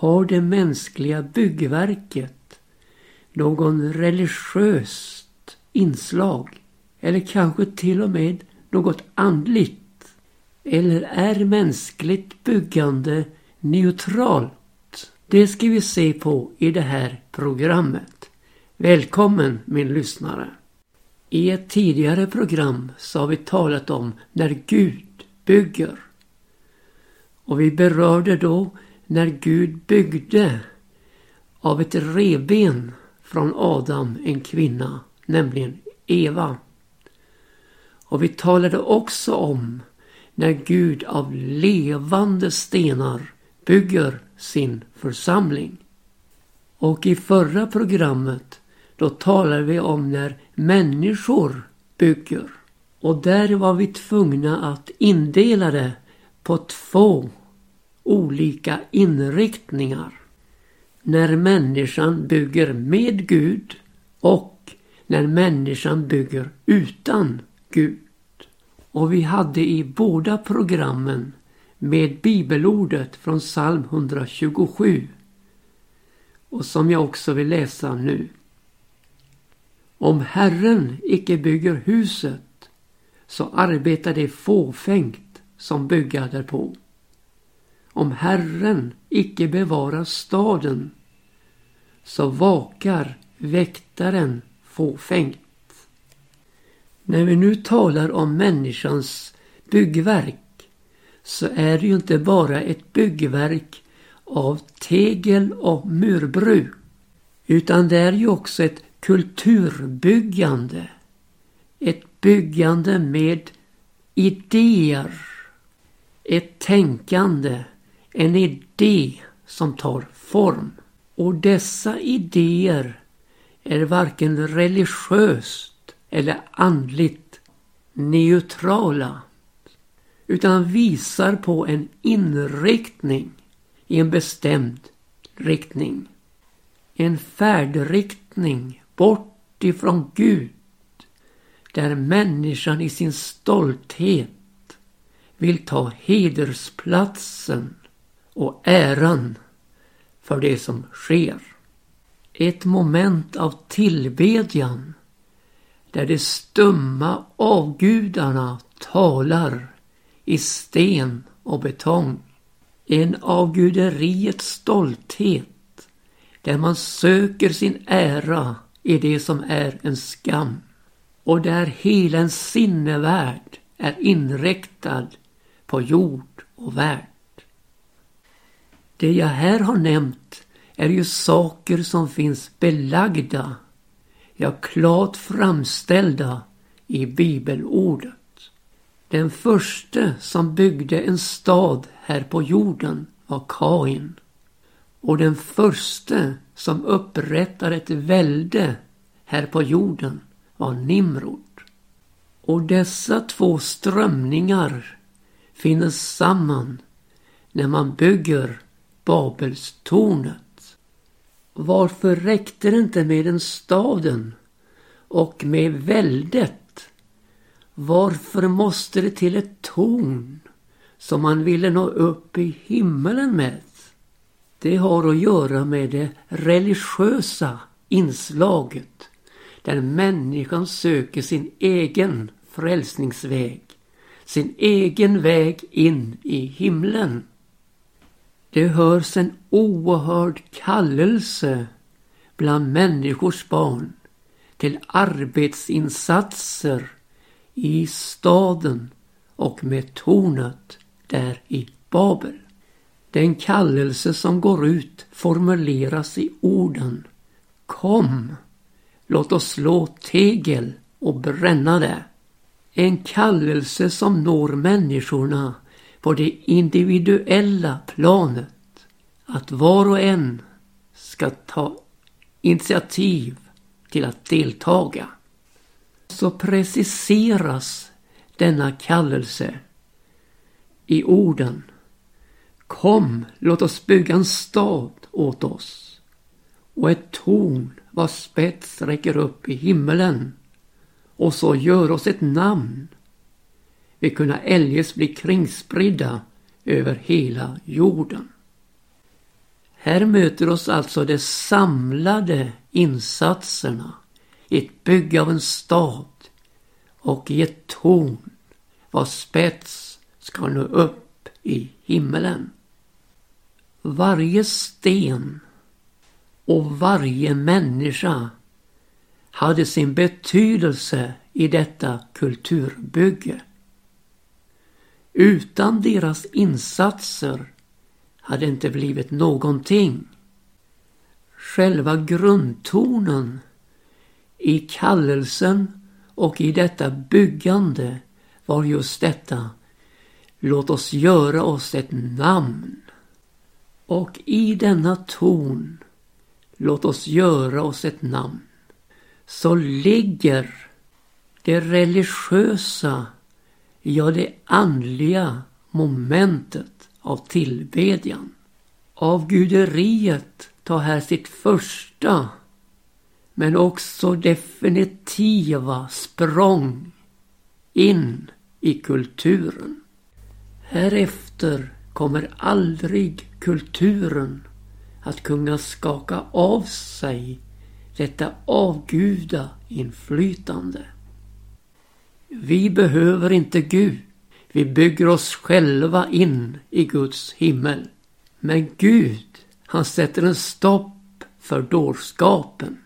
har det mänskliga byggverket någon religiöst inslag eller kanske till och med något andligt? Eller är mänskligt byggande neutralt? Det ska vi se på i det här programmet. Välkommen min lyssnare! I ett tidigare program så har vi talat om när Gud bygger. Och vi berörde då när Gud byggde av ett reben från Adam en kvinna, nämligen Eva. Och vi talade också om när Gud av levande stenar bygger sin församling. Och i förra programmet då talade vi om när människor bygger. Och där var vi tvungna att indela det på två olika inriktningar. När människan bygger med Gud och när människan bygger utan Gud. Och vi hade i båda programmen med bibelordet från psalm 127 och som jag också vill läsa nu. Om Herren icke bygger huset så arbetar det fåfängt som bygga därpå. Om Herren icke bevarar staden så vakar väktaren fåfängt. När vi nu talar om människans byggverk så är det ju inte bara ett byggverk av tegel och murbruk utan det är ju också ett kulturbyggande. Ett byggande med idéer. Ett tänkande. En idé som tar form. Och dessa idéer är varken religiöst eller andligt neutrala utan visar på en inriktning i en bestämd riktning. En färdriktning bort ifrån Gud där människan i sin stolthet vill ta hedersplatsen och äran för det som sker. Ett moment av tillbedjan där de stumma avgudarna talar i sten och betong. En avguderiets stolthet där man söker sin ära i det som är en skam och där hela en sinnevärld är inriktad på jord och värld. Det jag här har nämnt är ju saker som finns belagda, ja klart framställda i bibelordet. Den första som byggde en stad här på jorden var Kain. Och den första som upprättade ett välde här på jorden var Nimrod. Och dessa två strömningar finner samman när man bygger Babelstornet. Varför räckte det inte med den staden och med väldet? Varför måste det till ett torn som man ville nå upp i himmelen med? Det har att göra med det religiösa inslaget där människan söker sin egen frälsningsväg, sin egen väg in i himlen. Det hörs en oerhörd kallelse bland människors barn till arbetsinsatser i staden och med tornet där i Babel. Den kallelse som går ut formuleras i orden Kom, låt oss slå tegel och bränna det. En kallelse som når människorna på det individuella planet. Att var och en ska ta initiativ till att deltaga. Så preciseras denna kallelse i orden Kom, låt oss bygga en stad åt oss och ett torn vars spets räcker upp i himmelen och så gör oss ett namn. Vi kunna eljest bli kringspridda över hela jorden. Här möter oss alltså de samlade insatserna i ett bygge av en stad och i ett torn vars spets ska nå upp i himmelen. Varje sten och varje människa hade sin betydelse i detta kulturbygge. Utan deras insatser hade inte blivit någonting. Själva grundtonen i kallelsen och i detta byggande var just detta. Låt oss göra oss ett namn. Och i denna ton, låt oss göra oss ett namn, så ligger det religiösa, ja det andliga momentet av tillbedjan. Avguderiet tar här sitt första men också definitiva språng in i kulturen. Härefter kommer aldrig kulturen att kunna skaka av sig detta avguda inflytande. Vi behöver inte Gud. Vi bygger oss själva in i Guds himmel. Men Gud, han sätter en stopp för dårskapen.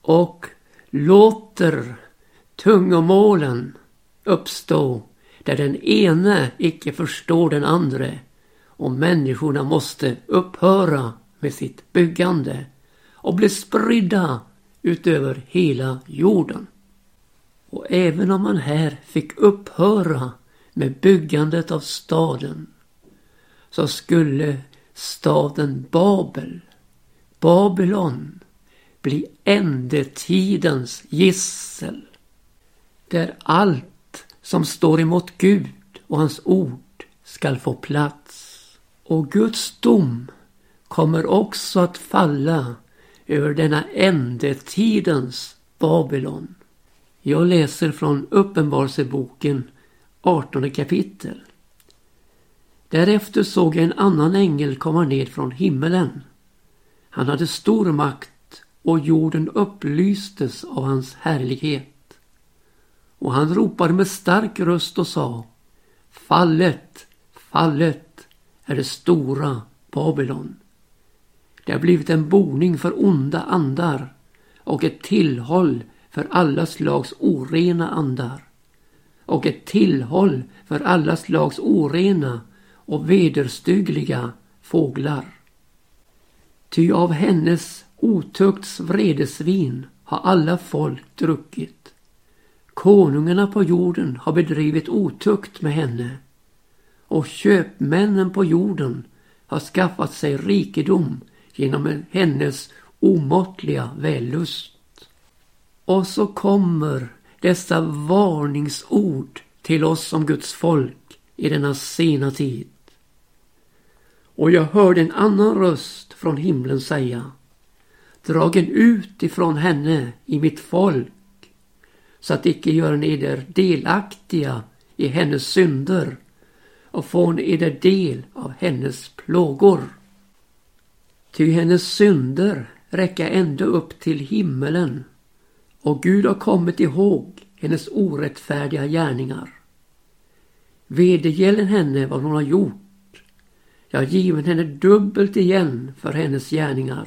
Och låter tungomålen uppstå där den ene icke förstår den andre och människorna måste upphöra med sitt byggande och bli spridda utöver hela jorden. Och även om man här fick upphöra med byggandet av staden så skulle staden Babel, Babylon, bli ändetidens gissel. Där allt som står emot Gud och hans ord skall få plats. Och Guds dom kommer också att falla över denna ändetidens Babylon. Jag läser från Uppenbarelseboken 18 kapitel. Därefter såg jag en annan ängel komma ned från himmelen. Han hade stor makt och jorden upplystes av hans härlighet. Och han ropade med stark röst och sa Fallet, fallet är det stora Babylon. Det har blivit en boning för onda andar och ett tillhåll för alla slags orena andar och ett tillhåll för alla slags orena och vederstyggliga fåglar. Ty av hennes otukts vredesvin har alla folk druckit. Konungarna på jorden har bedrivit otukt med henne och köpmännen på jorden har skaffat sig rikedom genom hennes omåttliga vällust. Och så kommer dessa varningsord till oss som Guds folk i denna sena tid. Och jag hörde en annan röst från himlen säga Dragen ut ifrån henne i mitt folk så att icke gör ni eder delaktiga i hennes synder och får ni eder del av hennes plågor. Ty hennes synder räcka ända upp till himmelen och Gud har kommit ihåg hennes orättfärdiga gärningar. Vedergällen henne vad hon har gjort. Jag har given henne dubbelt igen för hennes gärningar.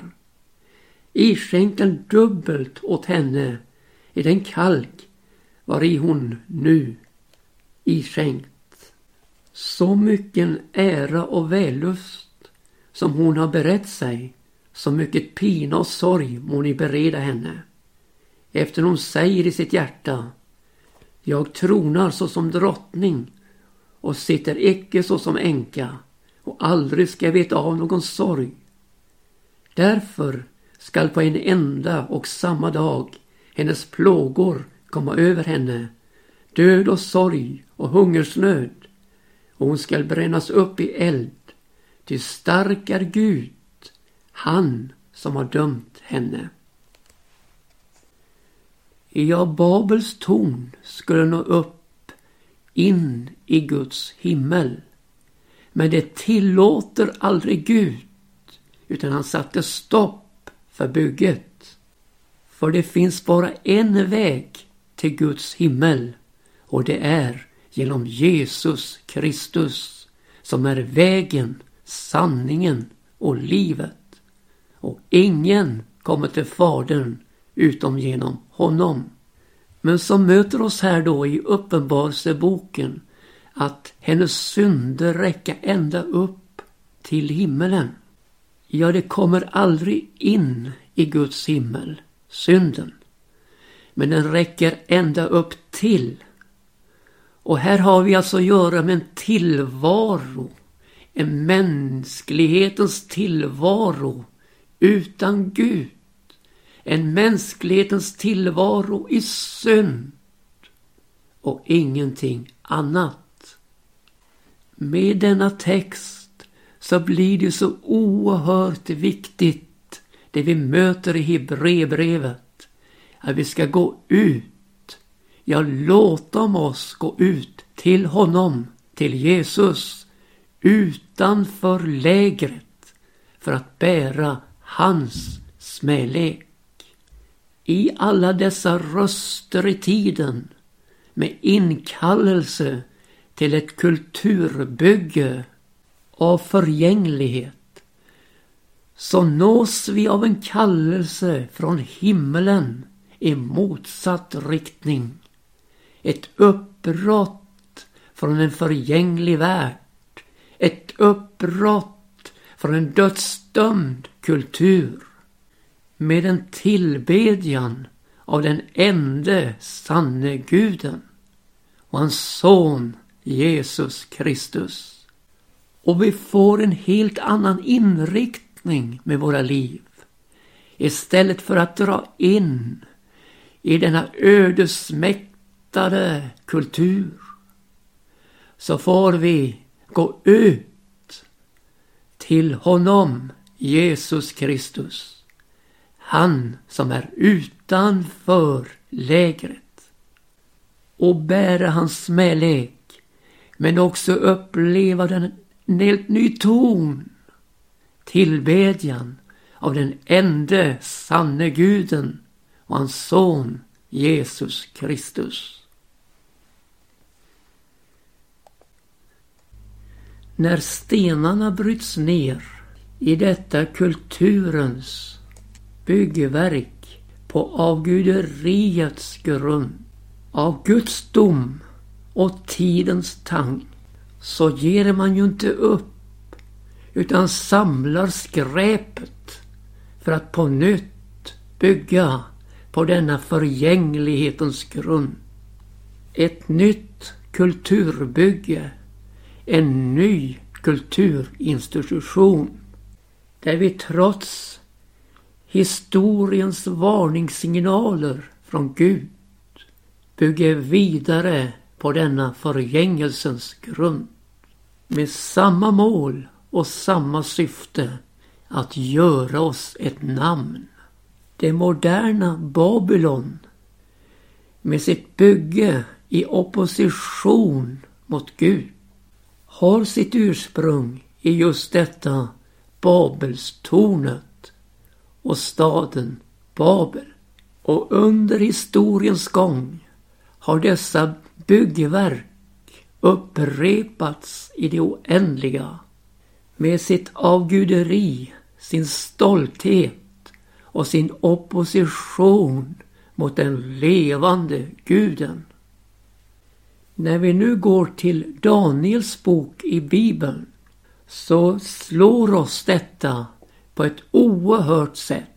Iskänken dubbelt åt henne i den kalk vari hon nu iskänkt. Så mycken ära och vällust som hon har berett sig, så mycket pina och sorg må ni bereda henne efter hon säger i sitt hjärta Jag tronar såsom drottning och sitter icke såsom änka och aldrig ska jag veta av någon sorg. Därför skall på en enda och samma dag hennes plågor komma över henne, död och sorg och hungersnöd, och hon skall brännas upp i eld, till stark är Gud, han som har dömt henne. Ja, Babels torn skulle nå upp in i Guds himmel. Men det tillåter aldrig Gud. utan han satte stopp för bygget. För det finns bara en väg till Guds himmel och det är genom Jesus Kristus som är vägen, sanningen och livet. Och ingen kommer till Fadern utom genom honom. Men som möter oss här då i Uppenbarelseboken att hennes synder räcka ända upp till himmelen. Ja, det kommer aldrig in i Guds himmel, synden. Men den räcker ända upp till. Och här har vi alltså att göra med en tillvaro, en mänsklighetens tillvaro utan Gud. En mänsklighetens tillvaro i synd och ingenting annat. Med denna text så blir det så oerhört viktigt det vi möter i Hebreerbrevet. Att vi ska gå ut. Ja, låt oss gå ut till honom, till Jesus, utanför lägret för att bära hans smälek. I alla dessa röster i tiden med inkallelse till ett kulturbygge av förgänglighet så nås vi av en kallelse från himmelen i motsatt riktning. Ett uppbrott från en förgänglig värld. Ett uppbrott från en dödsdömd kultur. Med en tillbedjan av den ende sanne guden och hans son Jesus Kristus. Och vi får en helt annan inriktning med våra liv. Istället för att dra in i denna ödesmäktade kultur så får vi gå ut till honom, Jesus Kristus. Han som är utanför lägret och bära hans smälek men också uppleva den en helt ny ton. Tillbedjan av den ende sanne guden och hans son Jesus Kristus. När stenarna bryts ner i detta kulturens byggverk på avguderiets grund av Guds dom och tidens tang så ger man ju inte upp utan samlar skräpet för att på nytt bygga på denna förgänglighetens grund. Ett nytt kulturbygge, en ny kulturinstitution där vi trots historiens varningssignaler från Gud bygger vidare på denna förgängelsens grund med samma mål och samma syfte att göra oss ett namn. Det moderna Babylon med sitt bygge i opposition mot Gud har sitt ursprung i just detta Babelstornet och staden Babel. Och under historiens gång har dessa byggverk upprepats i det oändliga med sitt avguderi, sin stolthet och sin opposition mot den levande guden. När vi nu går till Daniels bok i Bibeln så slår oss detta på ett oerhört sätt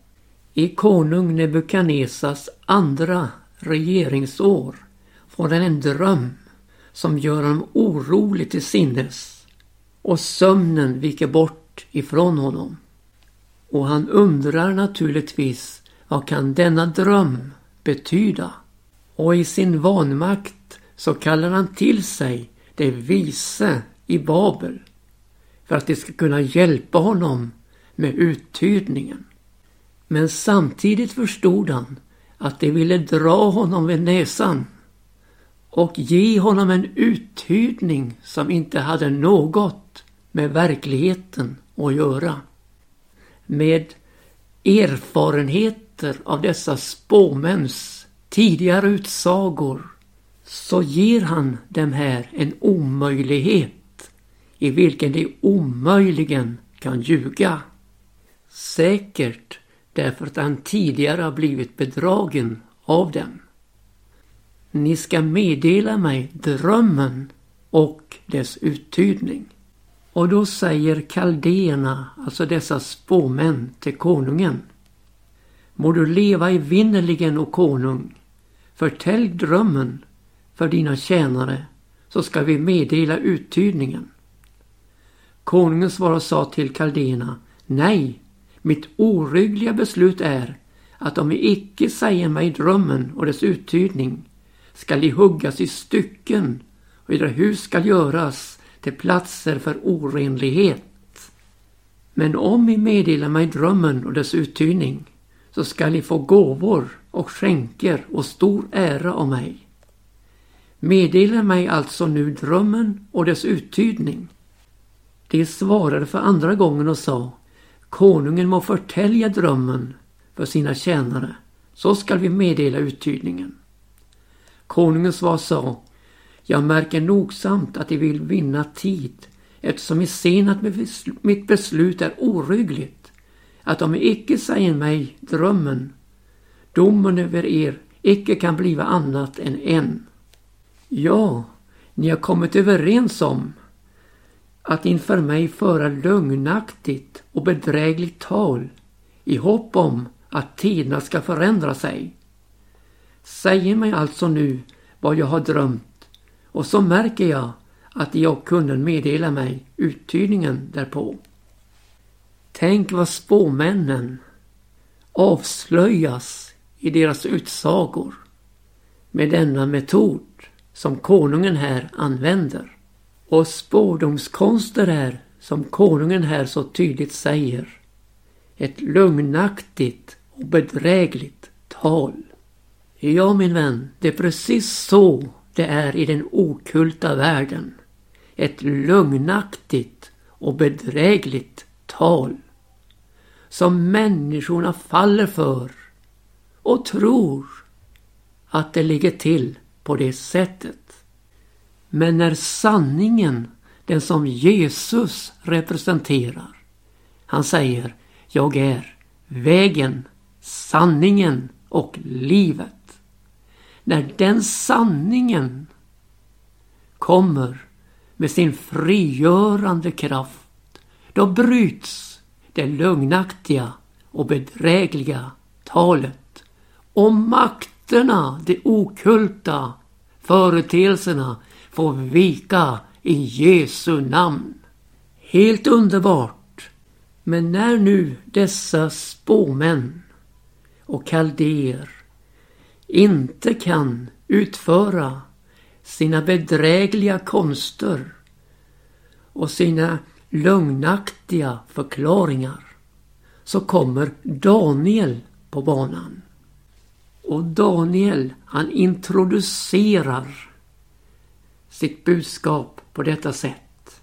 i konung Nebukadnesas andra regeringsår får han en dröm som gör honom orolig till sinnes och sömnen viker bort ifrån honom. Och han undrar naturligtvis vad kan denna dröm betyda? Och i sin vanmakt så kallar han till sig det vise i Babel för att de ska kunna hjälpa honom med uttydningen. Men samtidigt förstod han att de ville dra honom vid näsan och ge honom en uttydning som inte hade något med verkligheten att göra. med erfarenheter av dessa spåmäns tidigare utsagor så ger han dem här en omöjlighet i vilken de omöjligen kan ljuga. Säkert därför att han tidigare har blivit bedragen av dem. Ni ska meddela mig drömmen och dess uttydning. Och då säger kaldéerna, alltså dessa spåmän, till konungen. Må du leva evinnerligen, o konung. Förtälj drömmen för dina tjänare, så ska vi meddela uttydningen. Konungen svarade och sa till kaldéerna, nej, mitt oryggliga beslut är att om ni icke säger mig drömmen och dess uttydning skall de huggas i stycken och era hus skall göras till platser för orenlighet. Men om ni meddelar mig drömmen och dess uttydning så skall ni få gåvor och skänker och stor ära av mig. Meddela mig alltså nu drömmen och dess uttydning. De svarade för andra gången och sa Konungen må förtälja drömmen för sina tjänare, så skall vi meddela uttydningen. Konungens svar sa Jag märker nogsamt att de vill vinna tid eftersom ni ser att mitt beslut är oryggligt. Att om icke säger mig drömmen, domen över er icke kan bliva annat än en. Ja, ni har kommit överens om att inför mig föra lögnaktigt och bedrägligt tal i hopp om att tiderna ska förändra sig. Säger mig alltså nu vad jag har drömt och så märker jag att jag kunde meddela mig uttydningen därpå. Tänk vad spåmännen avslöjas i deras utsagor med denna metod som konungen här använder. Och spårdomskonster är, som konungen här så tydligt säger, ett lögnaktigt och bedrägligt tal. Ja min vän, det är precis så det är i den okulta världen. Ett lögnaktigt och bedrägligt tal. Som människorna faller för och tror att det ligger till på det sättet. Men när sanningen, den som Jesus representerar, han säger Jag är vägen, sanningen och livet. När den sanningen kommer med sin frigörande kraft, då bryts det lögnaktiga och bedrägliga talet och makterna, de okulta, företeelserna får vika i Jesu namn. Helt underbart. Men när nu dessa spåmän och kaldéer inte kan utföra sina bedrägliga konster och sina lögnaktiga förklaringar så kommer Daniel på banan. Och Daniel han introducerar sitt budskap på detta sätt.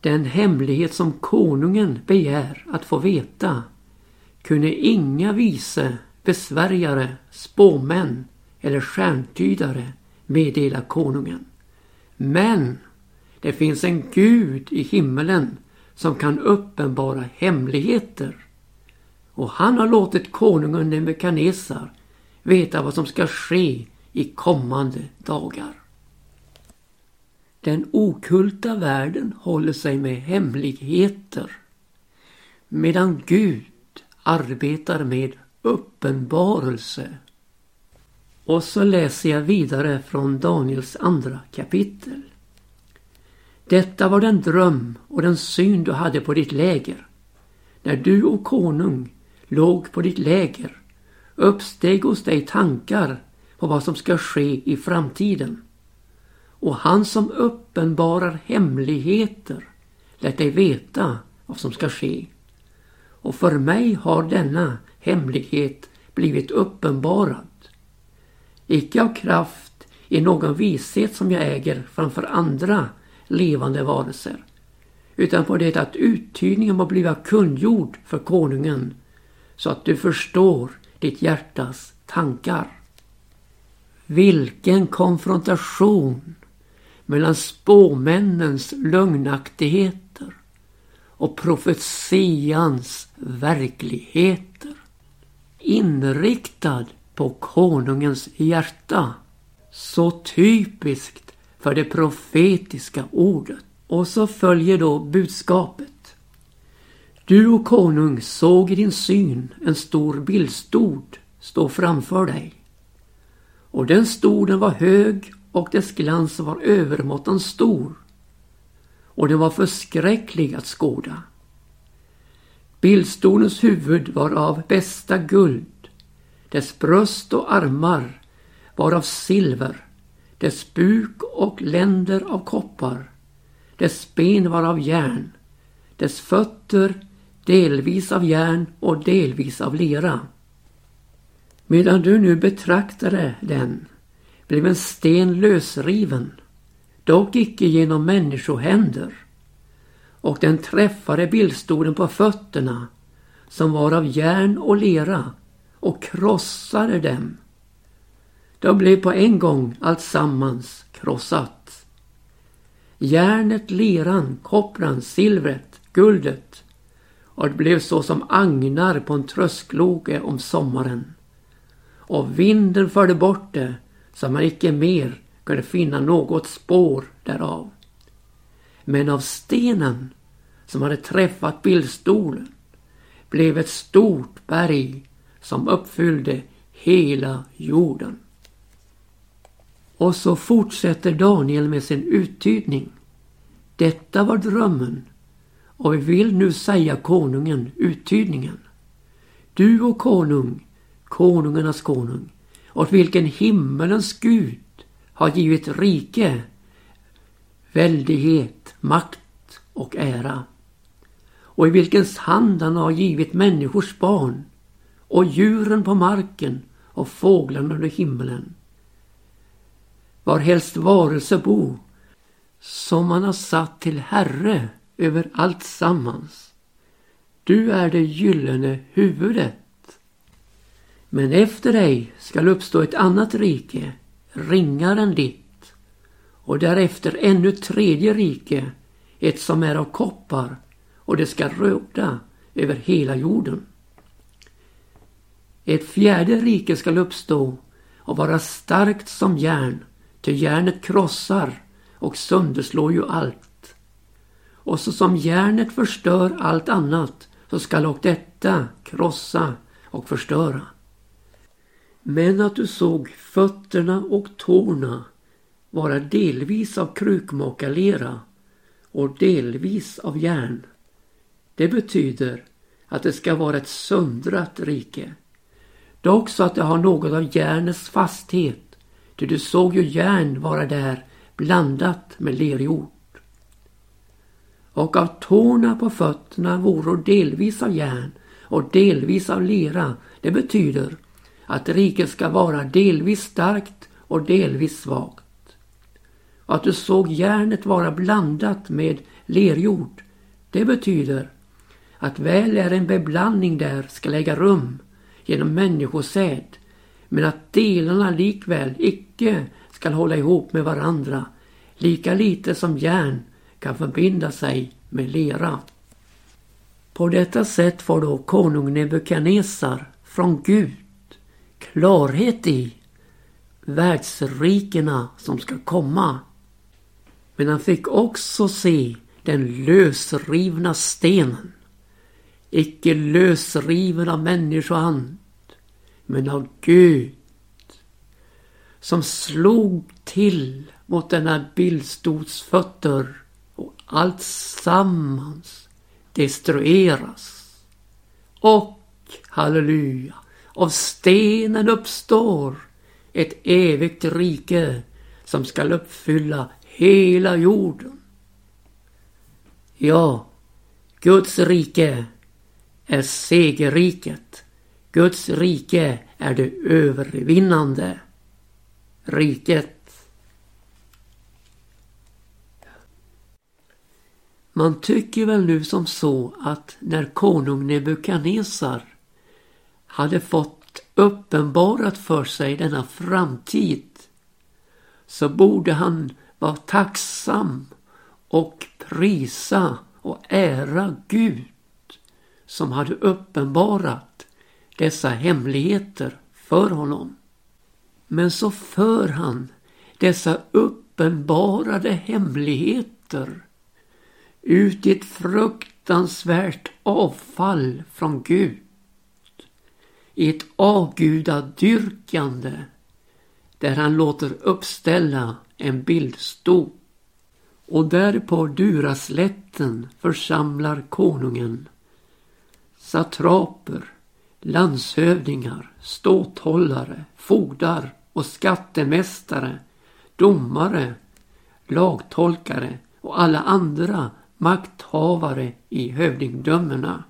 Den hemlighet som konungen begär att få veta kunde inga vise, besvärjare, spåmän eller stjärntydare meddela konungen. Men det finns en Gud i himmelen som kan uppenbara hemligheter. Och han har låtit konungen Nebukadnessar veta vad som ska ske i kommande dagar. Den okulta världen håller sig med hemligheter medan Gud arbetar med uppenbarelse. Och så läser jag vidare från Daniels andra kapitel. Detta var den dröm och den syn du hade på ditt läger. När du och konung låg på ditt läger uppsteg hos dig tankar på vad som ska ske i framtiden. Och han som uppenbarar hemligheter lät dig veta vad som ska ske. Och för mig har denna hemlighet blivit uppenbarad. Icke av kraft i någon vishet som jag äger framför andra levande varelser, utan på det att uttydningen må bliva kungjord för konungen så att du förstår ditt hjärtas tankar. Vilken konfrontation mellan spåmännens lögnaktigheter och profetians verkligheter. Inriktad på konungens hjärta. Så typiskt för det profetiska ordet. Och så följer då budskapet. Du och konung såg i din syn en stor bildstod stå framför dig. Och den stoden var hög och dess glans var övermåttan stor. Och den var förskräcklig att skåda. Bildstolens huvud var av bästa guld. Dess bröst och armar var av silver. Dess buk och länder av koppar. Dess ben var av järn. Dess fötter delvis av järn och delvis av lera. Medan du nu betraktade den blev en sten lösriven, dock icke genom människohänder. Och den träffade bildstolen på fötterna, som var av järn och lera, och krossade dem. Då blev på en gång allt sammans krossat. Järnet, leran, koppran, silvret, guldet och det blev så som agnar på en tröskloge om sommaren. Och vinden förde bort det så man icke mer kunde finna något spår därav. Men av stenen som hade träffat bildstolen blev ett stort berg som uppfyllde hela jorden. Och så fortsätter Daniel med sin uttydning. Detta var drömmen och vi vill nu säga konungen uttydningen. Du och konung, konungarnas konung, åt vilken himmelens Gud har givit rike, väldighet, makt och ära. Och i vilkens hand han har givit människors barn och djuren på marken och fåglarna under himmelen. Var helst varelse bo, som han har satt till herre över allt sammans. Du är det gyllene huvudet men efter dig skall uppstå ett annat rike, ringare än ditt, och därefter ännu ett tredje rike, ett som är av koppar, och det skall råda över hela jorden. Ett fjärde rike skall uppstå och vara starkt som järn, ty järnet krossar och sönderslår ju allt. Och så som järnet förstör allt annat, så skall och detta krossa och förstöra. Men att du såg fötterna och tårna vara delvis av krukmakarlera och delvis av järn. Det betyder att det ska vara ett söndrat rike. Dock så att det har något av järnets fasthet, ty du såg ju järn vara där blandat med lerjord. Och av tårna på fötterna vore delvis av järn och delvis av lera. Det betyder att riket ska vara delvis starkt och delvis svagt. Och att du såg järnet vara blandat med lerjord. Det betyder att väl är en beblandning där ska äga rum genom människosäd men att delarna likväl icke skall hålla ihop med varandra lika lite som järn kan förbinda sig med lera. På detta sätt får då konung Nebukadnessar från Gud klarhet i världsrikena som ska komma. Men han fick också se den lösrivna stenen. Icke lösriven av människohand, men av Gud. Som slog till mot denna bildstods fötter och allt sammans destrueras. Och, halleluja, av stenen uppstår ett evigt rike som skall uppfylla hela jorden. Ja, Guds rike är segerriket. Guds rike är det övervinnande riket. Man tycker väl nu som så att när konung Nebukadnessar hade fått uppenbarat för sig denna framtid så borde han vara tacksam och prisa och ära Gud som hade uppenbarat dessa hemligheter för honom. Men så för han dessa uppenbarade hemligheter ut i ett fruktansvärt avfall från Gud. I ett avgudadyrkande där han låter uppställa en bildstol. Och där på Duraslätten församlar konungen satraper, landshövdingar, ståthållare, fogdar och skattemästare, domare, lagtolkare och alla andra makthavare i hövdingdömena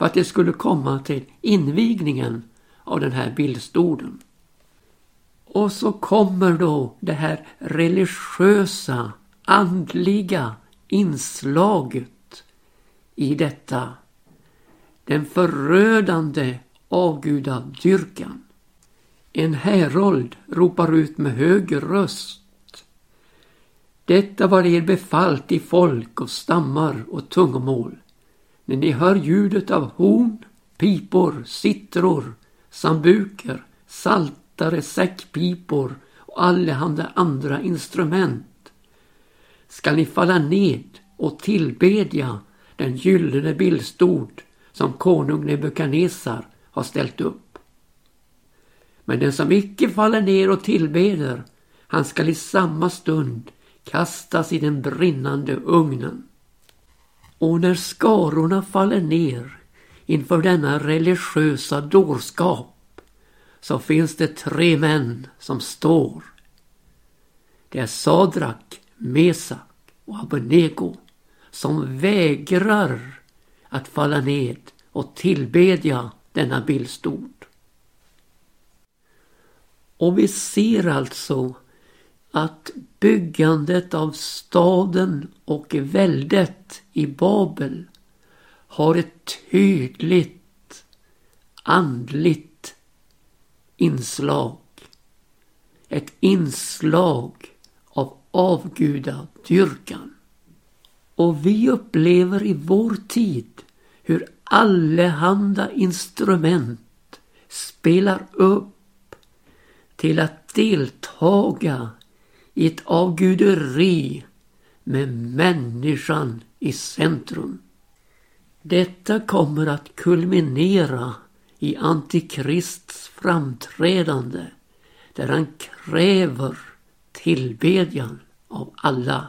för att det skulle komma till invigningen av den här bildstolen. Och så kommer då det här religiösa, andliga inslaget i detta. Den förödande avgudadyrkan. En härold ropar ut med hög röst. Detta var er befallt i folk och stammar och tungomål. När ni hör ljudet av horn, pipor, sittror, sambuker, saltare, säckpipor och allehanda andra instrument skall ni falla ned och tillbedja den gyllene bildstod som konung Nebukadnessar har ställt upp. Men den som icke faller ner och tillbeder, han skall i samma stund kastas i den brinnande ugnen. Och när skarorna faller ner inför denna religiösa dårskap så finns det tre män som står. Det är Sadrak, Mesak och Abednego som vägrar att falla ned och tillbedja denna bildstod. Och vi ser alltså att byggandet av staden och väldet i Babel har ett tydligt andligt inslag. Ett inslag av avgudadyrkan. Och vi upplever i vår tid hur allehanda instrument spelar upp till att deltaga i ett avguderi med människan i centrum. Detta kommer att kulminera i Antikrists framträdande där han kräver tillbedjan av alla.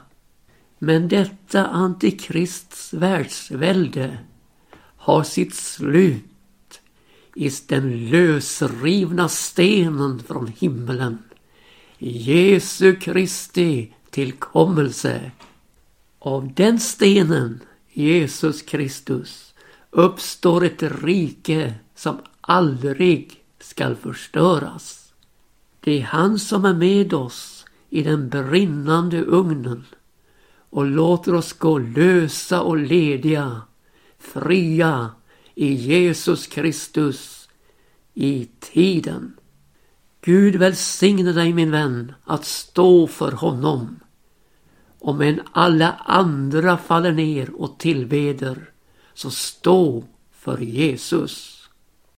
Men detta Antikrists världsvälde har sitt slut i den lösrivna stenen från himmelen Jesu Kristi tillkommelse. Av den stenen, Jesus Kristus, uppstår ett rike som aldrig skall förstöras. Det är han som är med oss i den brinnande ugnen och låter oss gå lösa och lediga, fria i Jesus Kristus i tiden. Gud välsigne dig min vän att stå för honom. Om än alla andra faller ner och tillbeder, så stå för Jesus.